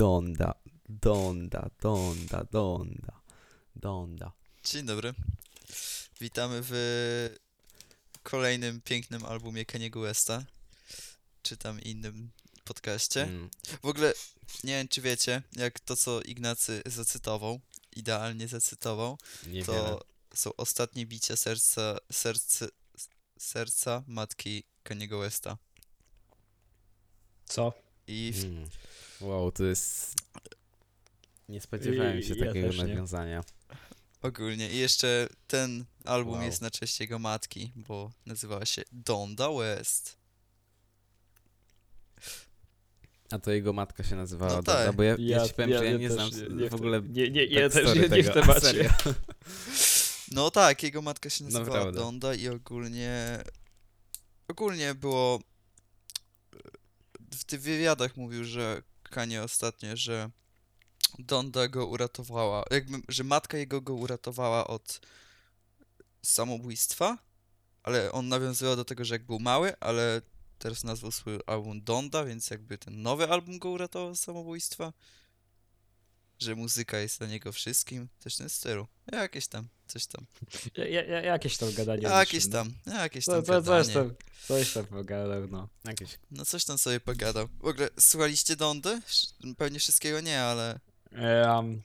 Donda, Donda, Donda, Donda, Donda. Dzień dobry. Witamy w kolejnym pięknym albumie Kaniego Westa, czy tam innym podcaście. Mm, W ogóle nie wiem, czy wiecie, jak to, co Ignacy zacytował, idealnie zacytował, niewiele. to są ostatnie bicia serca, serce, serca matki Kaniego Westa. Co? I w, Mm. Wow, to jest... Nie spodziewałem się I- ja takiego też nie. nawiązania. ogólnie. I jeszcze ten album Wow. jest na cześć jego matki, bo nazywała się Donda West. A to jego matka się nazywała No Donda, tak. bo ja, ja, ci powiem, że ja nie też znam nie w ogóle Nie, nie, ja też backstory nie, nie w tego. Serio. No tak, jego matka się nazywała Naprawdę. Donda i ogólnie ogólnie było w tych wywiadach mówił, że Kanie ostatnio, że Donda go uratowała, jakby, że matka jego go uratowała od samobójstwa, ale on nawiązywał do tego, że jak był mały, ale teraz nazwał swój album Donda, więc jakby ten nowy album go uratował z samobójstwa. Że muzyka jest dla niego wszystkim, coś w tym stylu. Jakieś tam, coś tam. Ja, ja, ja, jakieś tam gadanie. Jakieś tam, jakieś No. tam Co, co, coś gadanie. tam, coś tam pogadał, no. Jakieś... No coś tam sobie pogadał. W ogóle słuchaliście Dondy? Pewnie wszystkiego nie, ale Um,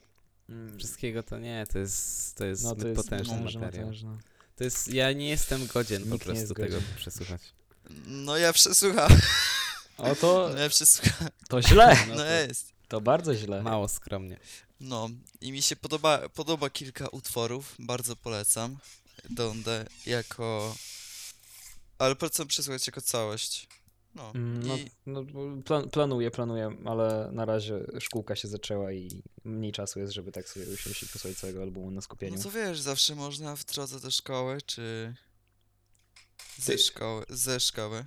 Wszystkiego to nie, to jest, to jest no to jest potężny potężne, materiał. potężne. To jest, ja nie jestem godzien po Nikt jest prostu tego godzien. przesłuchać. no ja przesłuchałem. O to, No ja przesłuchałem. to źle. No No to jest. To bardzo źle. Mało skromnie. No i mi się podoba, podoba kilka utworów, bardzo polecam Dondę jako... Ale polecam przesłuchać jako całość. No, Mm, No, i no plan, planuję, planuję, ale na razie szkółka się zaczęła i mniej czasu jest, żeby tak sobie usiąść i posłuchać całego albumu na skupieniu. no co wiesz, zawsze można w drodze do szkoły, czy ze Ty- szkoły, ze szkoły.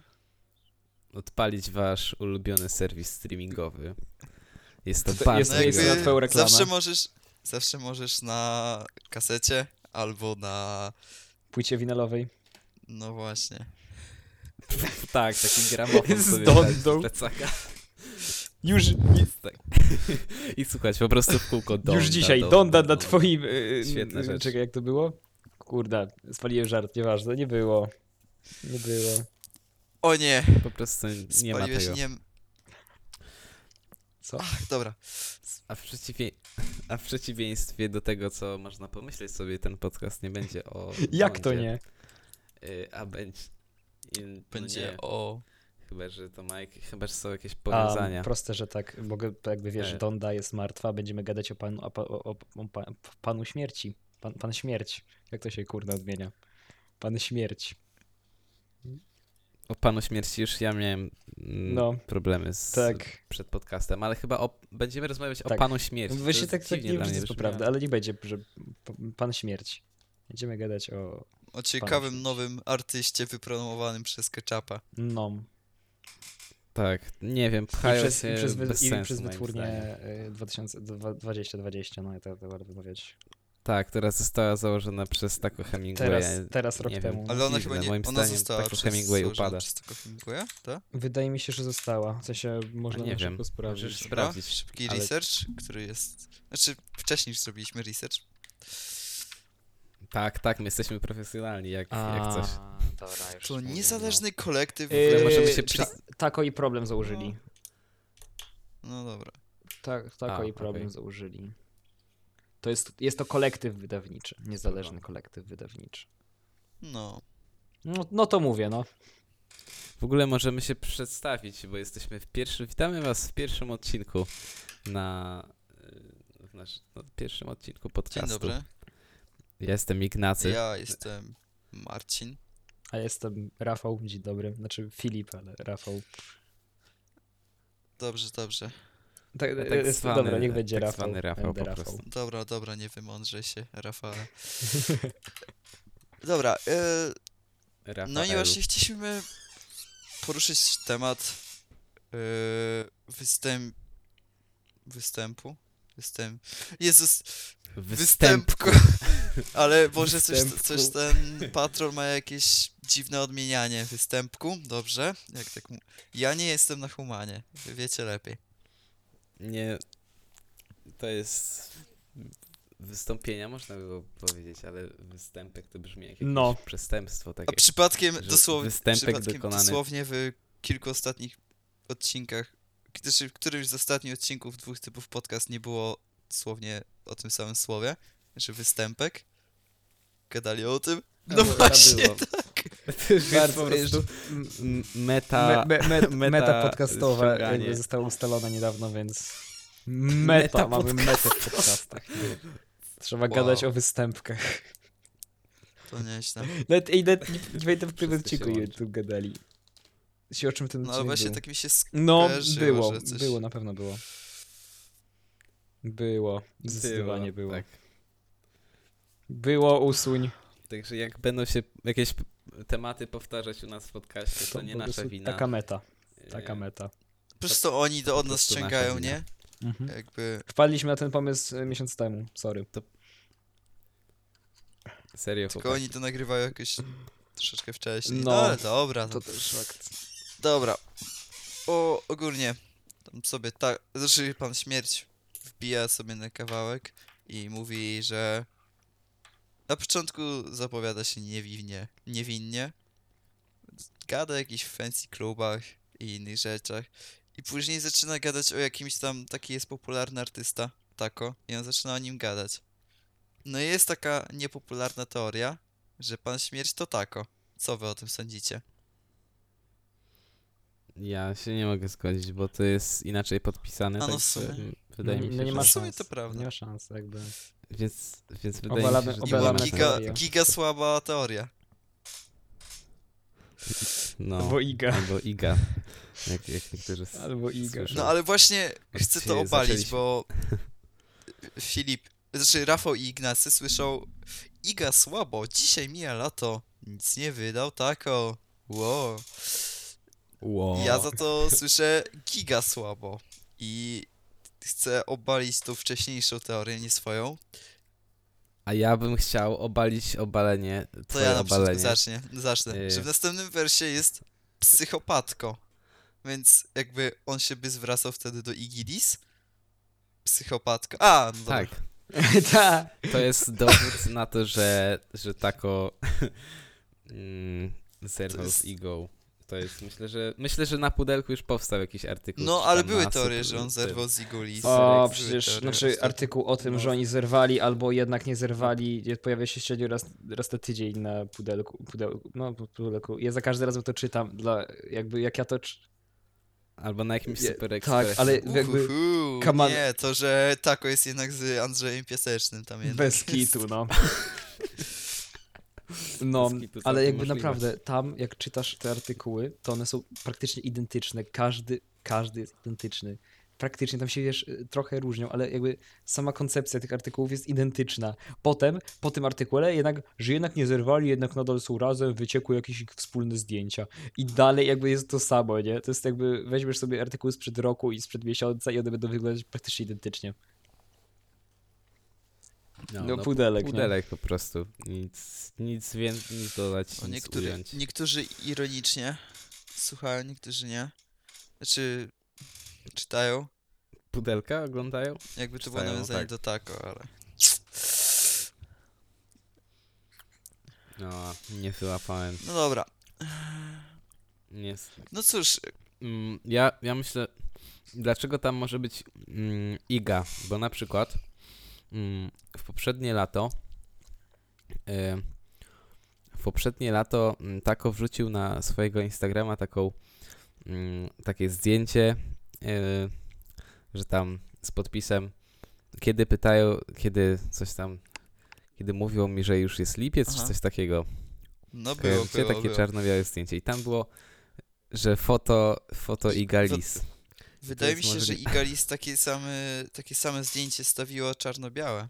Odpalić wasz ulubiony serwis streamingowy. Jest to To bardzo jest No na twoją reklamę. zawsze możesz, zawsze możesz na kasecie albo na, Płycie winylowej. no właśnie. Tak, taki gramofon Z sobie plecaka. Już, Jest tak. I słuchać po prostu w kółko Donda. już dzisiaj, Donda, Donda na twoim... Yy, Świetna rzecz. Czekaj, jak to było? Kurde, spaliłem żart, nieważne, nie było. Nie było. O nie, Po prostu nie ma spaliłeś tego. nie... Co? Ach, dobra. A w, przeciwie... A w przeciwieństwie do tego, co można pomyśleć sobie, ten podcast nie będzie o. Jak to nie? y, A będzie. i- no Będzie nie, o... Chyba, że to ma jak... Chyba, że są jakieś A, powiązania. proste, że tak, mogę, jakby wiesz, E. Donda jest martwa, będziemy gadać o panu, o, o, o, o pa, panu śmierci. Pan, pan śmierć. Jak to się kurna odmienia? Pan śmierć. O panu śmierci już ja miałem mm, No, problemy z, Tak. przed podcastem, ale chyba o, będziemy rozmawiać o Tak. panu śmierci. Właśnie tak, tak dziwnie nie dla wiem, mnie czy to prawda, ale nie będzie, że pan śmierć. Będziemy gadać o. O ciekawym nowym artyście wypromowanym przez Ketchupa. No. Tak, nie wiem, I pchają przez, się i przez, bez i sensu, przez wytwórnię zdaniem. y, 2020 no i to, to warto powiedzieć. Tak, która została założona przez Taco Hemingwaya. Teraz, teraz rok nie wiem. temu. Ale ona Dziwne, chyba nie... moim Ona zdaniem została Taco przez, Hemingway upada. przez Taco Hemingwaya, tak? Wydaje mi się, że została. W sensie można nie na wiem, sprawdzić. możesz sprawdzić, Szybki ale- research, który jest... Znaczy, wcześniej już zrobiliśmy research. Tak, tak, my jesteśmy profesjonalni, jak, jak coś. Dobra, już To niezależny kolektyw... Yy, możemy się przez- Tako i problem założyli. No dobra. Tak, tako A, i problem okej. założyli. To jest, jest to kolektyw wydawniczy, niezależny kolektyw wydawniczy. No. No, no to mówię, no. W ogóle możemy się przedstawić, bo jesteśmy w pierwszym. Witamy Was w pierwszym odcinku na. y, W nasz, no, pierwszym odcinku podcastu. Dzień dobry. Ja jestem Ignacy. Ja jestem Marcin. A jestem Rafał, dzień dobry. Znaczy Filip, ale Rafał. Dobrze, dobrze. Tak, tak jest, zwany- dobra, niech będzie tak Rafał. zwany Rafał po prostu. Dobra, dobra, nie wymądrzę się, Rafale. Dobra, e, Rafael. no i właśnie chcieliśmy poruszyć temat e, występ... występu? Występ... Jezus, Występku. Ale może coś, coś ten patrol ma jakieś dziwne odmienianie. Występku, dobrze. Jak tak. Ja nie jestem na humanie, wiecie lepiej. Nie, to jest wystąpienia, można było powiedzieć, ale występek to brzmi jak jakieś No. przestępstwo A takie. przypadkiem że dosłownie, występek przypadkiem dokonany- dosłownie w kilku ostatnich odcinkach, znaczy w którymś z ostatnich odcinków dwóch typów podcast nie było dosłownie o tym samym słowie, że występek. Gadali o tym. No Albo- właśnie, było. To już jest Bardzo, po prostu meta... me, me, me, meta meta podcastowa została ustalona niedawno, więc Meta meta, mamy metę w podcastach. Trzeba Wow. gadać o występkach. to nieźle. Nawet, ej, nawet nie, nie pamiętam w którym odcinku tu gadali. Się o czym ten No ale właśnie był. tak mi się No, skojarzyło, było, że coś... było, na pewno było. Było, zdecydowanie było. Tak. Było, usuń. Także jak będą się jakieś tematy powtarzać u nas w podcaście, to, To nie nasza wina. Taka meta, taka meta. Po prostu oni to od nas ściągają, nie? Mhm. Jakby... Wpadliśmy na ten pomysł e, miesiąc temu, sorry. Serio, Tylko chłopaki. oni to nagrywają jakoś troszeczkę wcześniej. No, No, ale dobra. To No. też fakt. Dobra. O, ogólnie. Tam sobie tak. Znaczy, pan śmierć wbija sobie na kawałek i mówi, że na początku zapowiada się niewinnie. niewinnie. Gada o jakichś fancy klubach i innych rzeczach. I później zaczyna gadać o jakimś tam, taki jest popularny artysta, Tako, i on zaczyna o nim gadać. No i jest taka niepopularna teoria, że pan śmierć to Tako. Co wy o tym sądzicie? Ja się nie mogę zgodzić, bo to jest inaczej podpisane, A no w także sumie. wydaje no, mi się, no nie że... ma W sumie szans. to prawda. Nie ma szans, jakby. Więc, więc wydaje Obalamy- mi się, że to obalamy ma Giga, giga słaba teoria. No, Albo Iga. albo Iga. Jak, jak niektórzy s- Albo Iga. słyszą. No ale właśnie chcę to Dzisiaj obalić, zaczęliśmy. bo Filip, znaczy Rafał i Ignacy słyszą Iga słabo, dzisiaj mija lato, nic nie wydał, tako. Wow. Wow. Ja za to słyszę giga słabo i chcę obalić tą wcześniejszą teorię, nie swoją. A ja bym chciał obalić obalenie, To ja na początku zacznie, zacznę. Y. Że w następnym wersie jest psychopatko. Więc jakby on się by zwracał wtedy do Igilis. Psychopatko. A, no. Tak, Ta. to jest dowód na to, że, że tako mm, zerwał z Igą. To jest, myślę, że myślę, że na pudelku już powstał jakiś artykuł. No, ale były na teorie, że on zerwał z Igulis. O, przecież, teorie znaczy artykuł o tym, No. że oni zerwali albo jednak nie zerwali, pojawia się średnio raz, raz na tydzień na pudelku, pudełku, no pudelku. Ja za każdym razem to czytam, dla, jakby jak ja to... Albo na jakimś super tak, ale jakby Uhuhu. Nie, to, że Tako jest jednak z Andrzejem Piasecznym tam jednak bez jest. kitu, no. No, ale jakby możliwe. naprawdę tam, jak czytasz te artykuły, to one są praktycznie identyczne. Każdy, każdy jest identyczny. Praktycznie tam się wiesz, trochę różnią, ale jakby sama koncepcja tych artykułów jest identyczna. Potem, po tym artykule, jednak, że jednak nie zerwali, jednak nadal są razem, wyciekły jakieś ich wspólne zdjęcia. I dalej jakby jest to samo, nie? To jest jakby, weźmiesz sobie artykuły sprzed roku i sprzed miesiąca i one będą wyglądać praktycznie identycznie. No, pudelek, nie? Pudelek po prostu. Nic, nic więcej, nic dodać, O, nic niektóry, ująć. niektórzy ironicznie słuchają, niektórzy nie. Znaczy, czytają, Pudelka oglądają? jakby to było nawiązanie tak. do Tako, ale... No, nie wyłapałem. No dobra. Nie, No cóż, Mm, ja, ja myślę, dlaczego tam może być mm, Iga, bo na przykład w poprzednie lato y, w poprzednie lato mm, Tako wrzucił na swojego Instagrama taką mm, takie zdjęcie, y, że tam z podpisem kiedy pytają, kiedy coś tam kiedy mówią mi, że już jest lipiec, Aha. czy coś takiego. no było, było, takie było. czarno-białe zdjęcie i tam było, że foto, foto I- Igalis. Wydaje mi się, że możliwe. Igalis takie same, takie same zdjęcie stawiło czarno-białe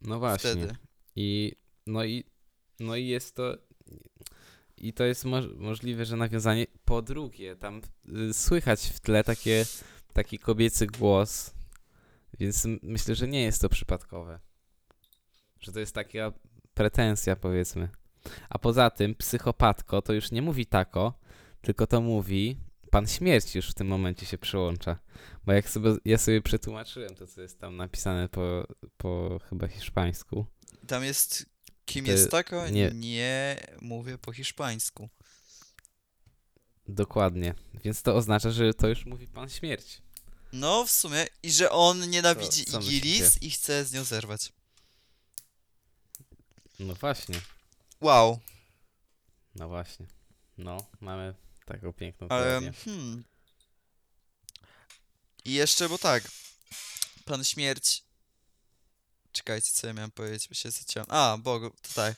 No właśnie. wtedy. I no i no i jest to i to jest moż, możliwe, że nawiązanie. Po drugie, tam y, słychać w tle takie, taki kobiecy głos, więc myślę, że nie jest to przypadkowe. Że to jest taka pretensja, powiedzmy. A poza tym, psychopatko to już nie mówi tako, tylko to mówi Pan Śmierci już w tym momencie się przyłącza. Bo jak sobie, ja sobie przetłumaczyłem to, co jest tam napisane po, po chyba hiszpańsku. Tam jest kim To jest tako? nie- nie mówię po hiszpańsku. Dokładnie. Więc to oznacza, że to już mówi Pan Śmierć. No, w sumie. I że on nienawidzi co Igilis myślicie? i chce z nią zerwać. No właśnie. Wow. No właśnie. No, mamy taką piękną Ale, teorię. hmm. I jeszcze, bo tak. Pan Śmierć. Czekajcie, co ja miałem powiedzieć, bo się zaciąłem. A, Bogu, to tak.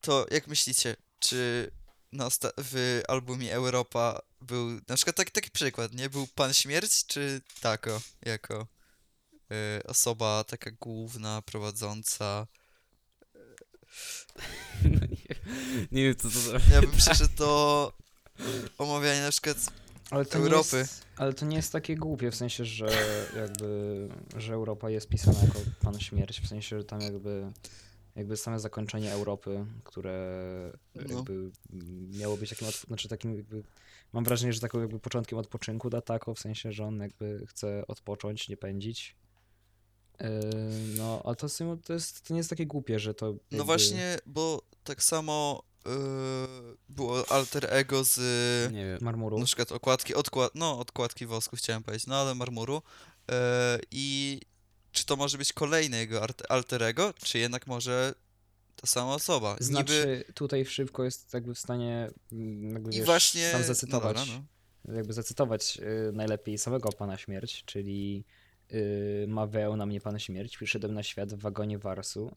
To jak myślicie, czy na w albumie Europa był, na przykład taki, taki przykład, nie? Był Pan Śmierć, czy Tako, jako y, osoba taka główna, prowadząca? No nie, nie wiem, co to za... Ja bym przeszedł do omawiania na przykład Ale to Europy. Nie jest, ale to nie jest takie głupie, w sensie, że jakby, że Europa jest pisana jako Pan Śmierć, w sensie, że tam jakby, jakby same zakończenie Europy, które No. jakby miało być takim, znaczy takim jakby, mam wrażenie, że takim jakby początkiem odpoczynku dla Tako, w sensie, że on jakby chce odpocząć, nie pędzić. Yy, No, ale to, to, jest, to nie jest takie głupie, że to No jakby- właśnie, bo tak samo yy, było alter ego z Nie wiem. marmuru. na przykład okładki, odkład, no odkładki wosku chciałem powiedzieć, no ale marmuru. Yy, I czy to może być kolejny jego alter ego, czy jednak może ta sama osoba? Niby Znaczy, tutaj szybko jest jakby w stanie mm, jakby, i wiesz, właśnie sam no zacytować, dobra, no. jakby zacytować y, najlepiej samego Pana Śmierć, czyli y, ma weł na mnie Pan Śmierć, przyszedłem na świat w wagonie Warsu,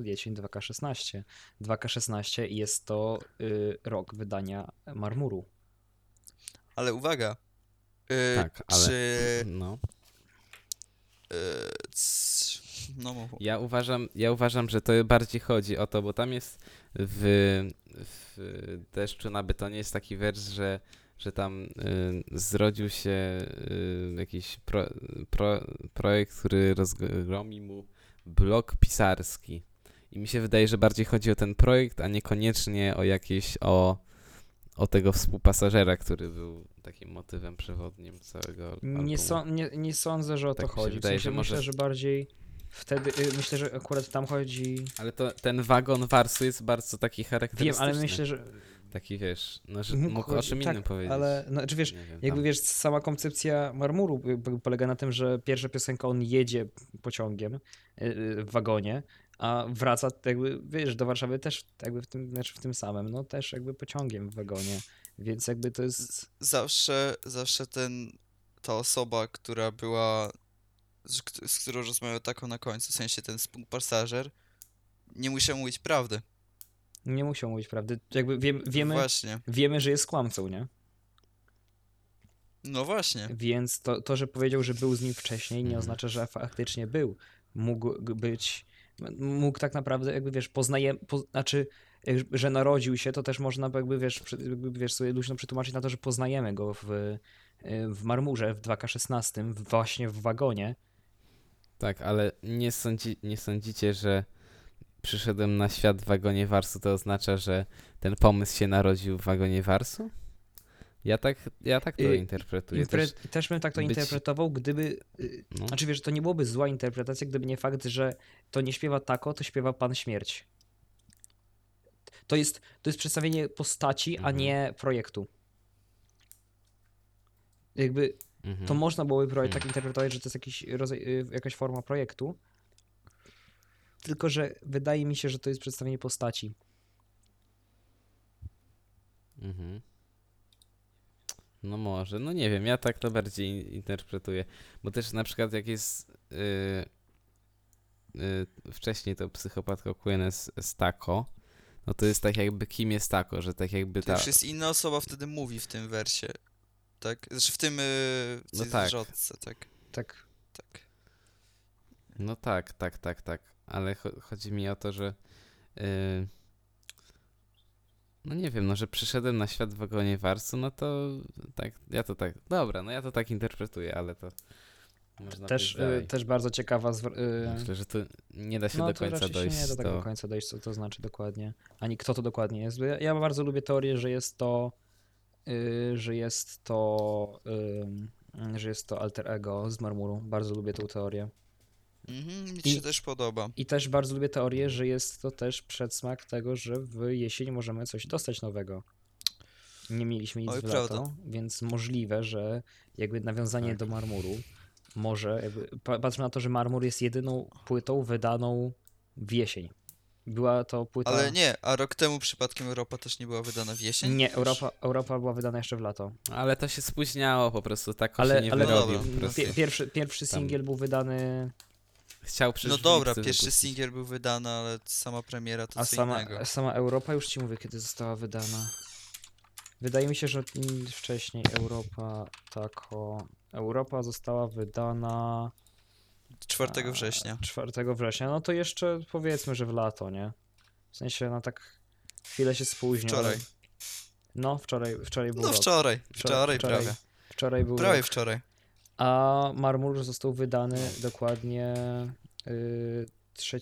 y, jesień 2K16. 2K16 i jest to y, rok wydania Marmuru. Ale uwaga. Yy, Tak, ale- Czy. No. Yy, c- no mów. Ja uważam, ja uważam, że to bardziej chodzi o to, bo tam jest w, w deszczu na betonie jest taki wers, że, że tam y, zrodził się y, jakiś pro, pro, projekt, który rozgromi mu blok pisarski. I mi się wydaje, że bardziej chodzi o ten projekt, a niekoniecznie o jakieś o, o tego współpasażera, który był takim motywem przewodnim całego albumu. Nie, so, nie, nie sądzę, że o Tak to chodzi. wydaje, w sensie że może- myślę, że bardziej wtedy, y, myślę, że akurat tam chodzi... Ale to, ten wagon warsu jest bardzo taki Wiem, charakterystyczny. ale myślę, że Taki wiesz, no, że Mógł mógł o czym tak, innym powiedzieć. ale no, czy wiesz, Nie wiem, Jakby tam. wiesz, sama koncepcja marmuru polega na tym, że pierwsza piosenka on jedzie pociągiem y, y, w wagonie, a wraca jakby, wiesz, do Warszawy też jakby w tym, znaczy w tym samym, no też jakby pociągiem w wagonie. Więc jakby to jest. zawsze, zawsze ten, ta osoba, która była, z, z którą rozmawiał taką na końcu, w sensie ten współpasażer, nie musiał mówić prawdy. Nie musiał mówić prawdy. Jakby wiem, wiemy, Właśnie. wiemy, że jest kłamcą, nie? No właśnie. Więc to, to, że powiedział, że był z nim wcześniej, nie Mhm. oznacza, że faktycznie był. Mógł być, mógł tak naprawdę, jakby wiesz, poznaje, po, znaczy, że narodził się, to też można jakby, wiesz, jakby, wiesz, sobie luźno przetłumaczyć na to, że poznajemy go w, y, w marmurze w 2K16, właśnie w wagonie. Tak, ale nie, sądzi, nie sądzicie, że przyszedłem na świat w wagonie warsu, to oznacza, że ten pomysł się narodził w wagonie warsu? Ja tak, ja tak to Y, interpretuję. Impre- Też, też, bym tak to być- interpretował, gdyby, y, no, znaczy wiesz, to nie byłoby zła interpretacja, gdyby nie fakt, że to nie śpiewa Tako, to śpiewa Pan Śmierć. To jest, to jest przedstawienie postaci, a Mhm. nie projektu. Jakby mhm. to można byłoby projekt tak interpretować, że to jest jakiś rodzaj, y, jakaś forma projektu. Tylko, że wydaje mi się, że to jest przedstawienie postaci. Mhm. No może, no nie wiem, ja tak to bardziej in- interpretuję. Bo też na przykład jak jest yy, yy, wcześniej to psychopatka Queen z, Taco, no to jest tak jakby kim jest Taco, że tak jakby To ta... już jest inna osoba wtedy mówi w tym wersie. Tak? Znaczy w tym yy, No w tak. zwrotce, tak. Tak. Tak. No tak, tak, tak, tak. Ale cho- chodzi mi o to, że. Yy, no nie wiem, no że przyszedłem na świat w wagonie warsu, no to tak, ja to tak. Dobra, no ja to tak interpretuję, ale to. Można Też, y, też bardzo ciekawa. y, Myślę, że to nie da się no do końca dojść się nie da tak do. do końca dojść, co to znaczy dokładnie. Ani kto to dokładnie jest. Ja, ja bardzo lubię teorię, że jest to y, że jest to, ym, że jest to alter ego z marmuru. Bardzo lubię tą teorię. Mhm, mi I- się też podoba. I też bardzo lubię teorię, że jest to też przedsmak tego, że w jesień możemy coś dostać nowego. Nie mieliśmy nic Oj, w lato, prawda. więc możliwe, że jakby nawiązanie Tak. do marmuru może, jakby, pa- patrzmy na to, że marmur jest jedyną płytą wydaną w jesień. Była to płyta... Ale nie, a rok temu przypadkiem Europa też nie była wydana w jesień? Nie, Europa, Europa była wydana jeszcze w lato. Ale to się spóźniało po prostu, tak Ale- się nie ale- wyrobił No no pierwszy pierwszy Tam- singiel był wydany, Chciał przecież No dobra, pierwszy wypuścić. singiel był wydany, ale sama premiera to a co sama, innego. sama Europa, już ci mówię, kiedy została wydana. Wydaje mi się, że wcześniej Europa tako... Europa została wydana 4 a, września. 4 września. No to jeszcze powiedzmy, że w lato, nie? W sensie, no tak chwilę się spóźnił. ale- Wczoraj. No, wczoraj, wczoraj był No rok. wczoraj, Wczoraj- wczoraj prawie. Wczoraj był Prawie rok. wczoraj. A Marmur został wydany dokładnie y, 3,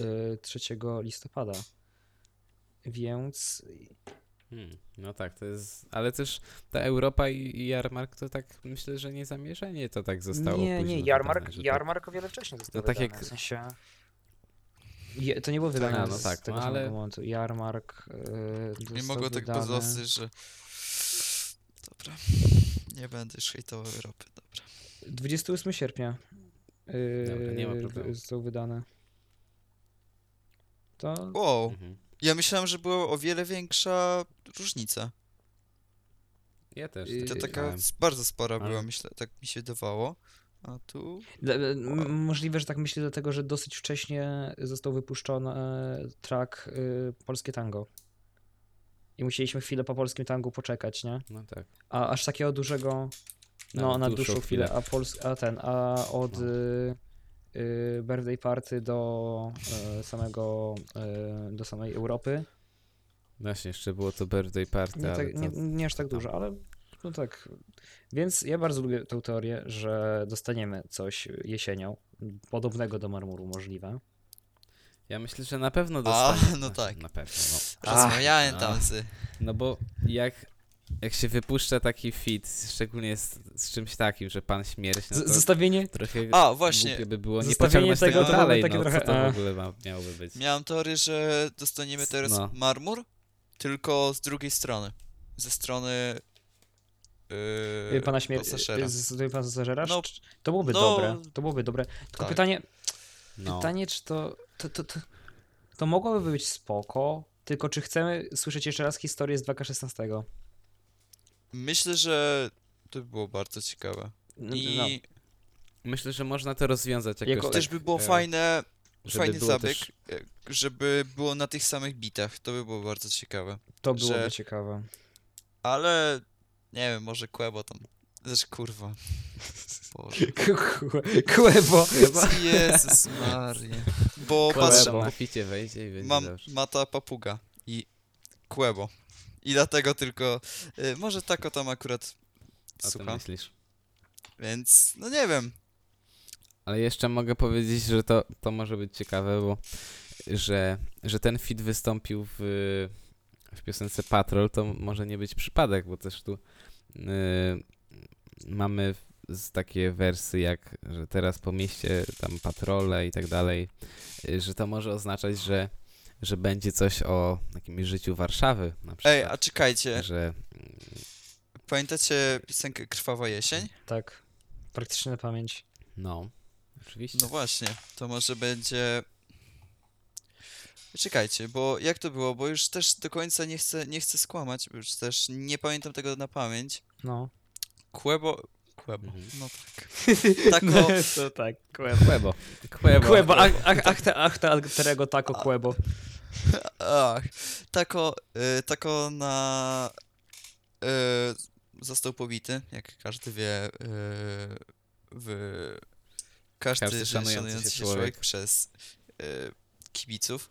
y, 3 listopada. Więc Hmm, no tak, to jest. Ale też ta Europa i, i Jarmark to tak myślę, że nie zamierzenie to tak zostało. nie, nie, wydane, Jarmark, że tak- Jarmark o wiele wcześniej został No tak wydany. jak- W sensie... Je, to nie było wydane no z tak, tego no ale- momentu. Jarmark y, Nie mogło tak wydany... pozostać, że... Dobra. Nie będę już hejtował Europy, dobra. 28 sierpnia Dobra, nie ma yy, problemu. został wydany. To Wow, Mhm. ja myślałem, że była o wiele większa różnica. Ja też. Yy, tak To taka myślałem. s- bardzo spora Ale- była, myślę, tak mi się wydawało. A tu... Dla- m- Możliwe, że tak myślę, dlatego że dosyć wcześnie został wypuszczony e, track y, Polskie Tango. I musieliśmy chwilę po polskim tangu poczekać, nie? No tak. A aż takiego dużego. No, Na na dłuższą dłuższą chwilę. chwilę. A, Pols a ten, a od No. y, y, birthday party do y, samego, y, do samej Europy. Właśnie, jeszcze było to birthday party, Nie, ale tak, to... nie, nie aż tak dużo, ale no tak. Więc ja bardzo lubię tę teorię, że dostaniemy coś jesienią, podobnego do marmuru możliwe. Ja myślę, że na pewno A, dostanie. no tak. Na pewno, no. Rozmawiałem a. tam z... No bo jak, jak się wypuszcza taki fit, szczególnie z, z czymś takim, że pan śmierć, no Z- Zostawienie. trochę A, właśnie. głupie by było nie Zostawienie pociągnąć tego tego, to byłoby dalej, takie no trochę, co to w ogóle ma, miałoby być. Miałem teorię, że dostaniemy teraz No. marmur, tylko z drugiej strony. Ze strony... Yy, Pana śmierci. pasażera. Z pana pasażera? No, Czy- to byłoby no, dobre. To byłoby dobre. Tylko tak. pytanie, No. pytanie, czy to to, to, to. to mogłoby być spoko, tylko czy chcemy słyszeć jeszcze raz historię z 2K16? Myślę, że to by było bardzo ciekawe. No, I no. Myślę, że można to rozwiązać jakoś Jako- tak, też by było e, fajne, żeby fajny było zabieg, też- e, żeby było na tych samych bitach. To by było bardzo ciekawe. To byłoby że- ciekawe. Ale nie wiem, może Kłebo tam. Znaczy kurwa. Boże. Kłebo. Jezus Maria. Bo Kłebo. patrz, Tam na ficie wejdzie i będzie mam dobrze. mata papuga i Kłebo. I dlatego tylko. Y, może tako tam akurat O tym myślisz. Więc no nie wiem. Ale jeszcze mogę powiedzieć, że to, to może być ciekawe, bo że, że ten fit wystąpił w, w piosence Patrol, to może nie być przypadek, bo też tu y, mamy z takie wersy jak, że teraz po mieście tam patrole i tak dalej, y, że to może oznaczać, że, że będzie coś o takim życiu Warszawy na przykład. Ej, a czekajcie. Że Pamiętacie piosenkę Krwawa jesień? Tak. Praktycznie na pamięć. no, oczywiście. No właśnie, to może będzie. Czekajcie, bo jak to było? Bo już też do końca nie chcę, nie chcę skłamać, bo już też nie pamiętam tego na pamięć. No. Kłebo. Kłebo. Mhm. No tak. Tako. to tak, Kłebo. Kłebo. Kłebo. Kłebo, ach, ach, ach, te, ach, te alterego tako Kłebo. Ach. Tako, y, tako na. Y, został pobity, jak każdy wie. Y, w. Każdy, Każdy szanujący szanujący się się człowiek. człowiek przez y, kibiców.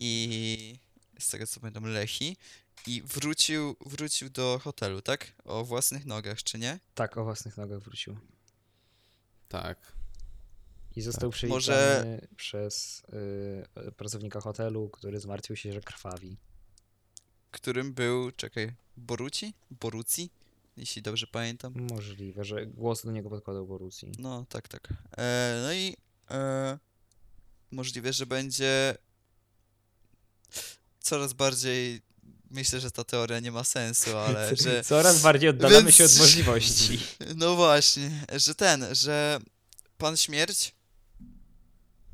I z tego co pamiętam, Lechi. I wrócił, wrócił do hotelu, tak? O własnych nogach, czy nie? Tak, o własnych nogach wrócił. Tak. I został przywitany Może- przez y, pracownika hotelu, który zmartwił się, że krwawi. którym był, czekaj, Boruci? Boruci? Jeśli dobrze pamiętam. Możliwe, że głos do niego podkładał Borusi. No, tak, tak. E, no i e, możliwe, że będzie coraz bardziej. Myślę, że ta teoria nie ma sensu, ale że. Coraz bardziej oddalamy Więc- się od możliwości. No właśnie, że ten, że pan śmierć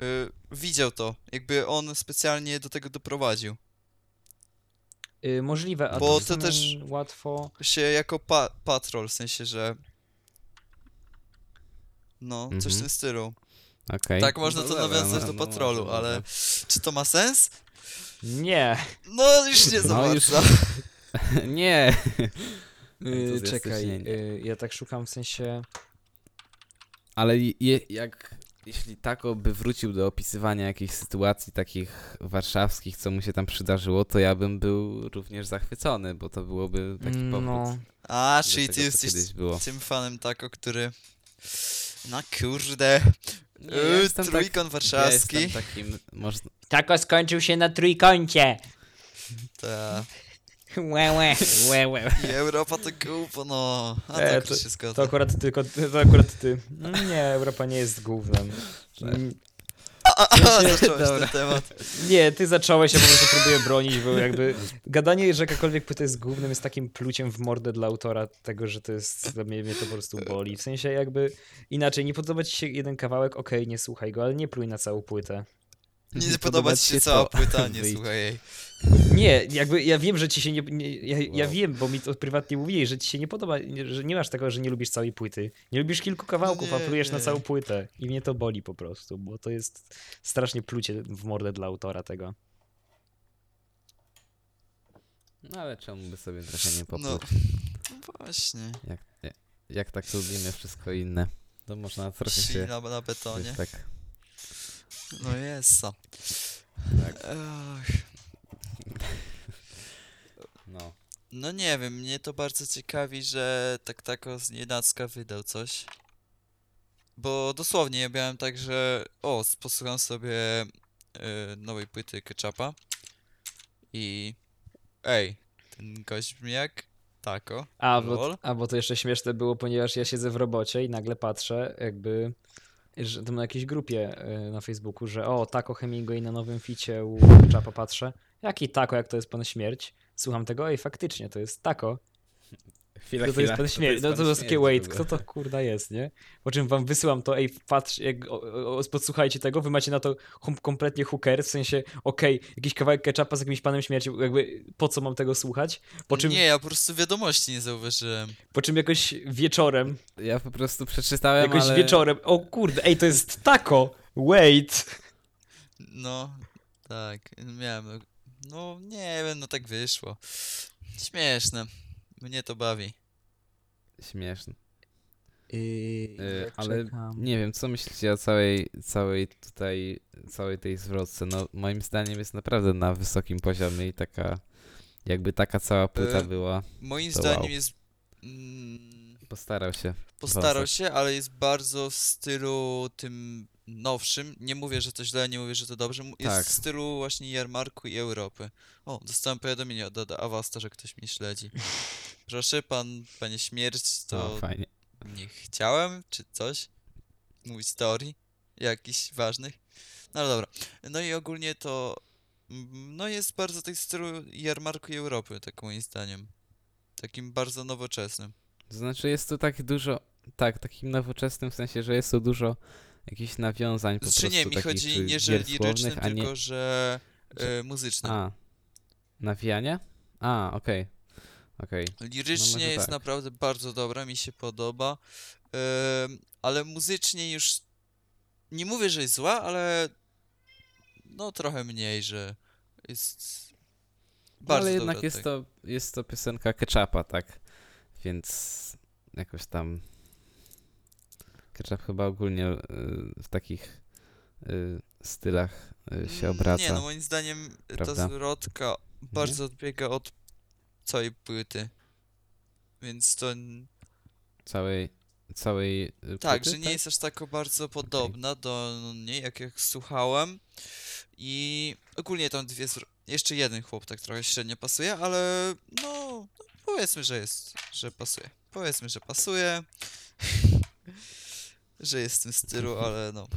y, widział to. Jakby on specjalnie do tego doprowadził. Y, możliwe, a Bo tak to też- łatwo... Się jako pa patrol, w sensie, że. No, coś w Mhm. tym stylu. Okej. Tak można No to dobra, nawiązać no, do no patrolu, może, ale może. czy to ma sens? Nie. No, już nie za No, już-. Nie! Y, Entuzjastyczne czekaj, nie. y, ja tak szukam w sensie... Ale je, jak, jeśli Tako by wrócił do opisywania jakichś sytuacji takich warszawskich, co mu się tam przydarzyło, to ja bym był również zachwycony, bo to byłoby taki powrót No, A, czyli tego, ty jesteś było. tym fanem tako, który... No kurde. Nie, ja Yy, jestem tak- trójkąt Ja warszawski. jestem takim, można, Tako skończył się na trójkącie. Ta. Łe, łe, łe, łe. I Europa to głupo, no. A E, tak to- się. To akurat tylko, to akurat ty. No Nie, Europa nie jest głównym. A, a, a, sensie- zacząłeś Dobra. ten temat. Nie, ty zacząłeś, ja po prostu próbuję bronić, bo jakby gadanie, że jakakolwiek płyta jest głównym jest takim pluciem w mordę dla autora tego, że to jest, dla mnie, mnie to po prostu boli. W sensie jakby inaczej, nie podoba ci się jeden kawałek, okej, nie słuchaj go, ale nie pluj na całą płytę. Nie, podoba ci się cała płyta, nie Wyjdź. słuchaj jej. Nie, jakby ja wiem, że ci się nie. nie ja, ja Wow. wiem, bo mi to prywatnie mówili, że ci się nie podoba, nie- że nie masz tego, że nie lubisz całej płyty. Nie lubisz kilku kawałków, a Nie, plujesz na nie. całą płytę. I mnie to boli po prostu, bo to jest strasznie plucie w mordę dla autora tego. no ale czemu by sobie trochę nie No, popluć, no właśnie. jak, jak, jak tak lubimy wszystko inne, to można trochę się, na, na betonie. tak, No jest. tak, Ech. No. Nie wiem, mnie to bardzo ciekawi, że tak tako z nienacka wydał coś. Bo dosłownie ja miałem tak, że o, posłucham sobie y, nowej płyty Ketchupa i ej, ten gość brzmi jak tako. A bo, a bo to jeszcze śmieszne było, ponieważ ja siedzę w robocie i nagle patrzę, jakby. Że tam na jakiejś grupie y, na Facebooku, że o, Tako Hemingway na nowym ficie u Czapa patrzę. Jaki Tako, jak to jest pan śmierć? Słucham tego, ej, faktycznie, to jest Tako. Chwila, Kto to jest pan śmierć? No to jest takie śmierć wait, kto to kurda jest, nie? Po czym wam wysyłam to, ej, patrz, jak, o, o, podsłuchajcie tego, wy macie na to hum, kompletnie hooker, w sensie, okej, jakiś kawałek ketchupa z jakimś panem śmierci, jakby po co mam tego słuchać? Po czym, Nie, ja po prostu wiadomości nie zauważyłem. po czym jakoś wieczorem, Ja po prostu przeczytałem, jakoś ale... wieczorem, o kurde, ej, to jest tako, wait. No, tak, miałem. No nie wiem, no tak wyszło. Śmieszne. Mnie to bawi. Śmieszne. Yy, ale nie wiem, co myślicie o całej, całej tutaj, całej tej zwrotce? No, moim zdaniem jest naprawdę na wysokim poziomie i taka, jakby taka cała płyta Y, była, Moim zdaniem wow. jest. Mm, postarał się. postarał Wąsek. się, ale jest bardzo w stylu tym nowszym. Nie mówię, że to źle, nie mówię, że to dobrze. Jest Tak. w stylu właśnie Jarmarku i Europy. O, dostałem powiadomienie od Avasta, że ktoś mnie śledzi. Proszę, pan, panie śmierć, to O, fajnie. nie chciałem, czy coś. Mówić teorii jakichś ważnych. No ale dobra. No i ogólnie to. mm, No jest bardzo tej stylu Jarmarku i Europy, tak moim zdaniem. Takim bardzo nowoczesnym. To znaczy jest tu tak dużo, tak, takim nowoczesnym w sensie, że jest tu dużo jakichś nawiązań po Znaczy prostu nie, mi takich chodzi nie, że lirycznym, a nie... tylko że e, muzycznym. A, nawijanie? A, okej, okej. Lirycznie może jest tak. naprawdę bardzo dobra, mi się podoba. Ale muzycznie już nie mówię, że jest zła, ale no trochę mniej, że jest No, bardzo ale dobra, jednak jest, tak. to, jest to piosenka Ketchupa, tak? Więc jakoś tam Ketchup chyba ogólnie y, w takich y, stylach y, się Mm, obraca. Nie, no moim zdaniem ta prawda? zwrotka bardzo odbiega od całej płyty. Więc to Całej, całej y, tak, płyty, że nie jest aż tak bardzo podobna do niej, jak, jak słuchałem. I ogólnie tam dwie jeszcze jeden chłop tak trochę średnio pasuje, ale no powiedzmy, że jest, że pasuje. Powiedzmy, że pasuje. że jest w tym stylu, ale no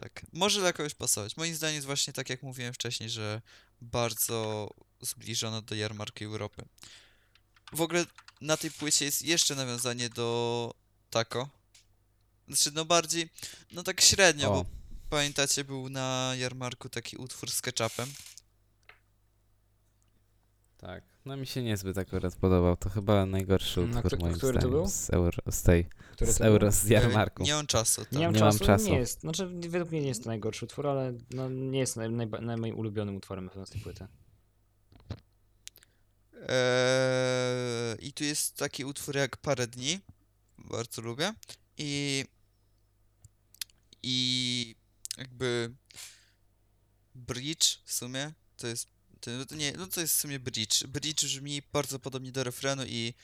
tak. Może dla kogoś pasować. Moim zdaniem jest właśnie tak jak mówiłem wcześniej, że bardzo zbliżona do jarmarki Europy. W ogóle na tej płycie jest jeszcze nawiązanie do Taco. Znaczy, no bardziej, no tak średnio, bo O, Pamiętacie, był na jarmarku taki utwór z ketchupem? tak. No mi się niezbyt akurat podobał. To chyba najgorszy Na utwór kto- moim który to zdaniem był? z, euro, z tej, Który z to euro, był? z jarmarku. Nie mam czasu. Tak. Nie mam Nie mam czasu, czasu. nie jest. Znaczy, według mnie nie jest to najgorszy utwór, ale no, nie jest naj, najba- naj, moim ulubionym utworem na z tej płyty. Eee, I tu jest taki utwór jak Parę dni. Bardzo lubię. I. I. Jakby. Bridge w sumie. To jest. To, no to nie, no to jest w sumie bridge. Bridge brzmi bardzo podobnie do refrenu i.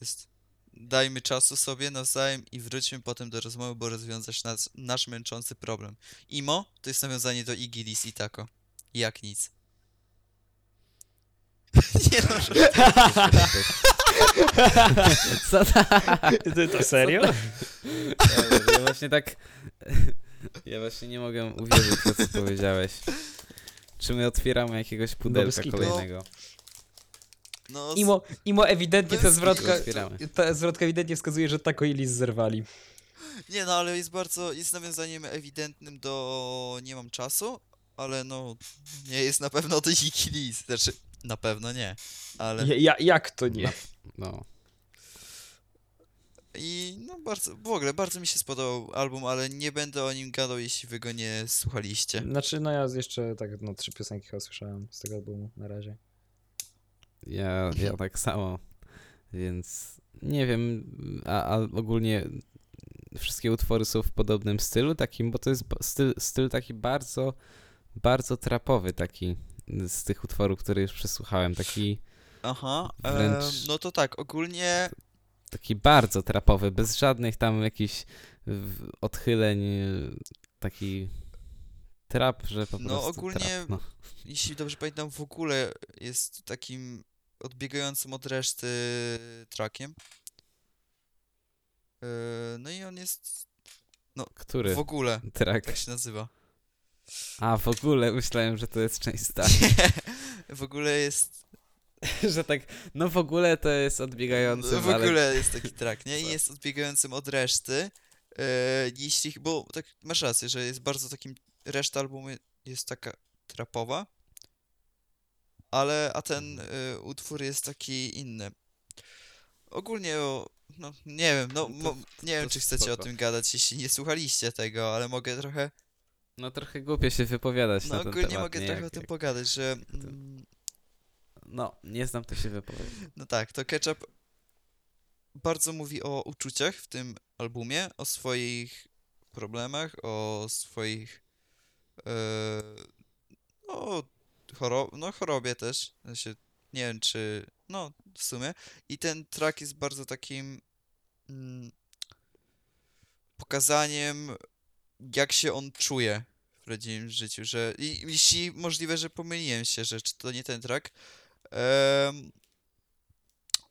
Jest. Dajmy czasu sobie nawzajem i wróćmy potem do rozmowy, bo rozwiązać nas, nasz męczący problem. Imo to jest nawiązanie do Iggy Lis i Taco. Jak nic. nie no. Co ta? To, to serio? Ja, ja właśnie tak. Ja właśnie nie mogę uwierzyć w to, co powiedziałeś. Czy my otwieramy jakiegoś pudelka kitu. kolejnego? No, Imo, Imo ewidentnie ta zwrotka, otwieramy. ta zwrotka ewidentnie wskazuje, że Taco i Liz zerwali. Nie no, ale jest bardzo, jest nawiązaniem ewidentnym do nie mam czasu, ale no, nie jest na pewno do Lis. Znaczy, na pewno nie, ale... Ja, ja, jak to nie? No. I no bardzo, w ogóle bardzo mi się spodobał album, ale nie będę o nim gadał, jeśli wy go nie słuchaliście. Znaczy, no ja jeszcze tak, no trzy piosenki chyba słyszałem z tego albumu na razie. Ja, ja tak samo. Więc nie wiem, a, a ogólnie wszystkie utwory są w podobnym stylu takim, bo to jest styl, styl taki bardzo, bardzo trapowy taki z tych utworów, które już przesłuchałem. Taki, Aha, Wręcz- em, no to tak, ogólnie taki bardzo trapowy, bez żadnych tam jakichś odchyleń, taki trap, że po No, prostu ogólnie trap, no. jeśli dobrze pamiętam, w ogóle jest takim odbiegającym od reszty trackiem. E, No i on jest Który w ogóle, track? tak się nazywa. A, w ogóle myślałem, że to jest część stara. W ogóle jest, że tak, no w ogóle to jest odbiegający, No, w ale ogóle jest taki track, nie? I Co? jest odbiegającym od reszty. E, jeśli, bo tak masz rację, że jest bardzo takim, reszta albumu jest taka trapowa, ale, a ten e, utwór jest taki inny. Ogólnie o, no nie wiem, no To- mo, nie wiem czy chcecie spoko. o tym gadać, jeśli nie słuchaliście tego, ale mogę trochę, no trochę głupio się wypowiadać no na ten ogólnie temat, mogę nie? trochę Jak- o tym jak- pogadać, że mm, No, nie znam, to się wypowiedzieć. No tak, to Ketchup bardzo mówi o uczuciach w tym albumie, o swoich problemach, o swoich no, choro no chorobie też. Sensie, nie wiem czy no w sumie. I ten track jest bardzo takim mm, pokazaniem jak się on czuje w prawdziwym życiu, że i jeśli możliwe, że pomyliłem się, że czy to nie ten track,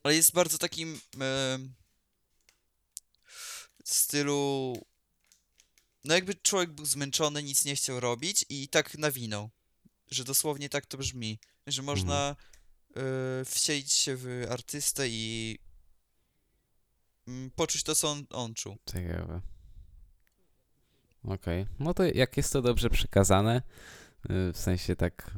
ale jest bardzo takim stylu. No, jakby człowiek był zmęczony, nic nie chciał robić i tak nawinął. Że dosłownie tak to brzmi. Że można e, wcielić się w artystę i mm, poczuć to, co on, on czuł. Ciekawe. Okej, no to jak jest to dobrze przekazane, y, w sensie tak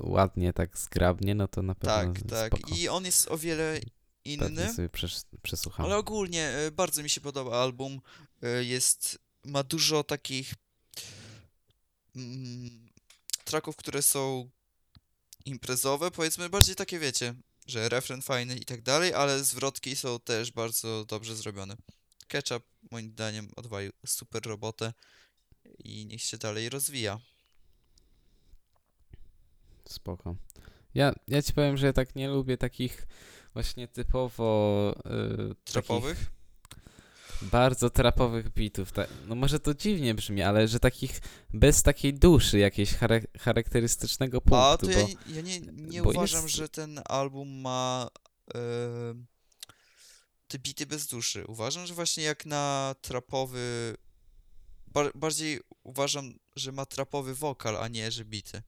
ładnie, tak zgrabnie, no to na pewno Tak, tak. spoko. I on jest o wiele Pewnie inny. sobie przes- przesłucham. Ale ogólnie e, bardzo mi się podoba album. E, Jest, ma dużo takich mm, tracków, które są imprezowe, powiedzmy, bardziej takie wiecie, że refren fajny i tak dalej, ale zwrotki są też bardzo dobrze zrobione. Ketchup moim zdaniem odwalił super robotę i niech się dalej rozwija. Spoko. Ja, ja ci powiem, że ja tak nie lubię takich właśnie typowo y, Trapowych? Takich, bardzo trapowych bitów. No może to dziwnie brzmi, ale że takich bez takiej duszy, jakiegoś chare- charakterystycznego punktu, A to bo... ja, nie- ja nie, nie bo uważam, jest- że ten album ma e, te bity bez duszy. Uważam, że właśnie jak na trapowy. Bar bardziej uważam, że ma trapowy wokal, a nie, że bity.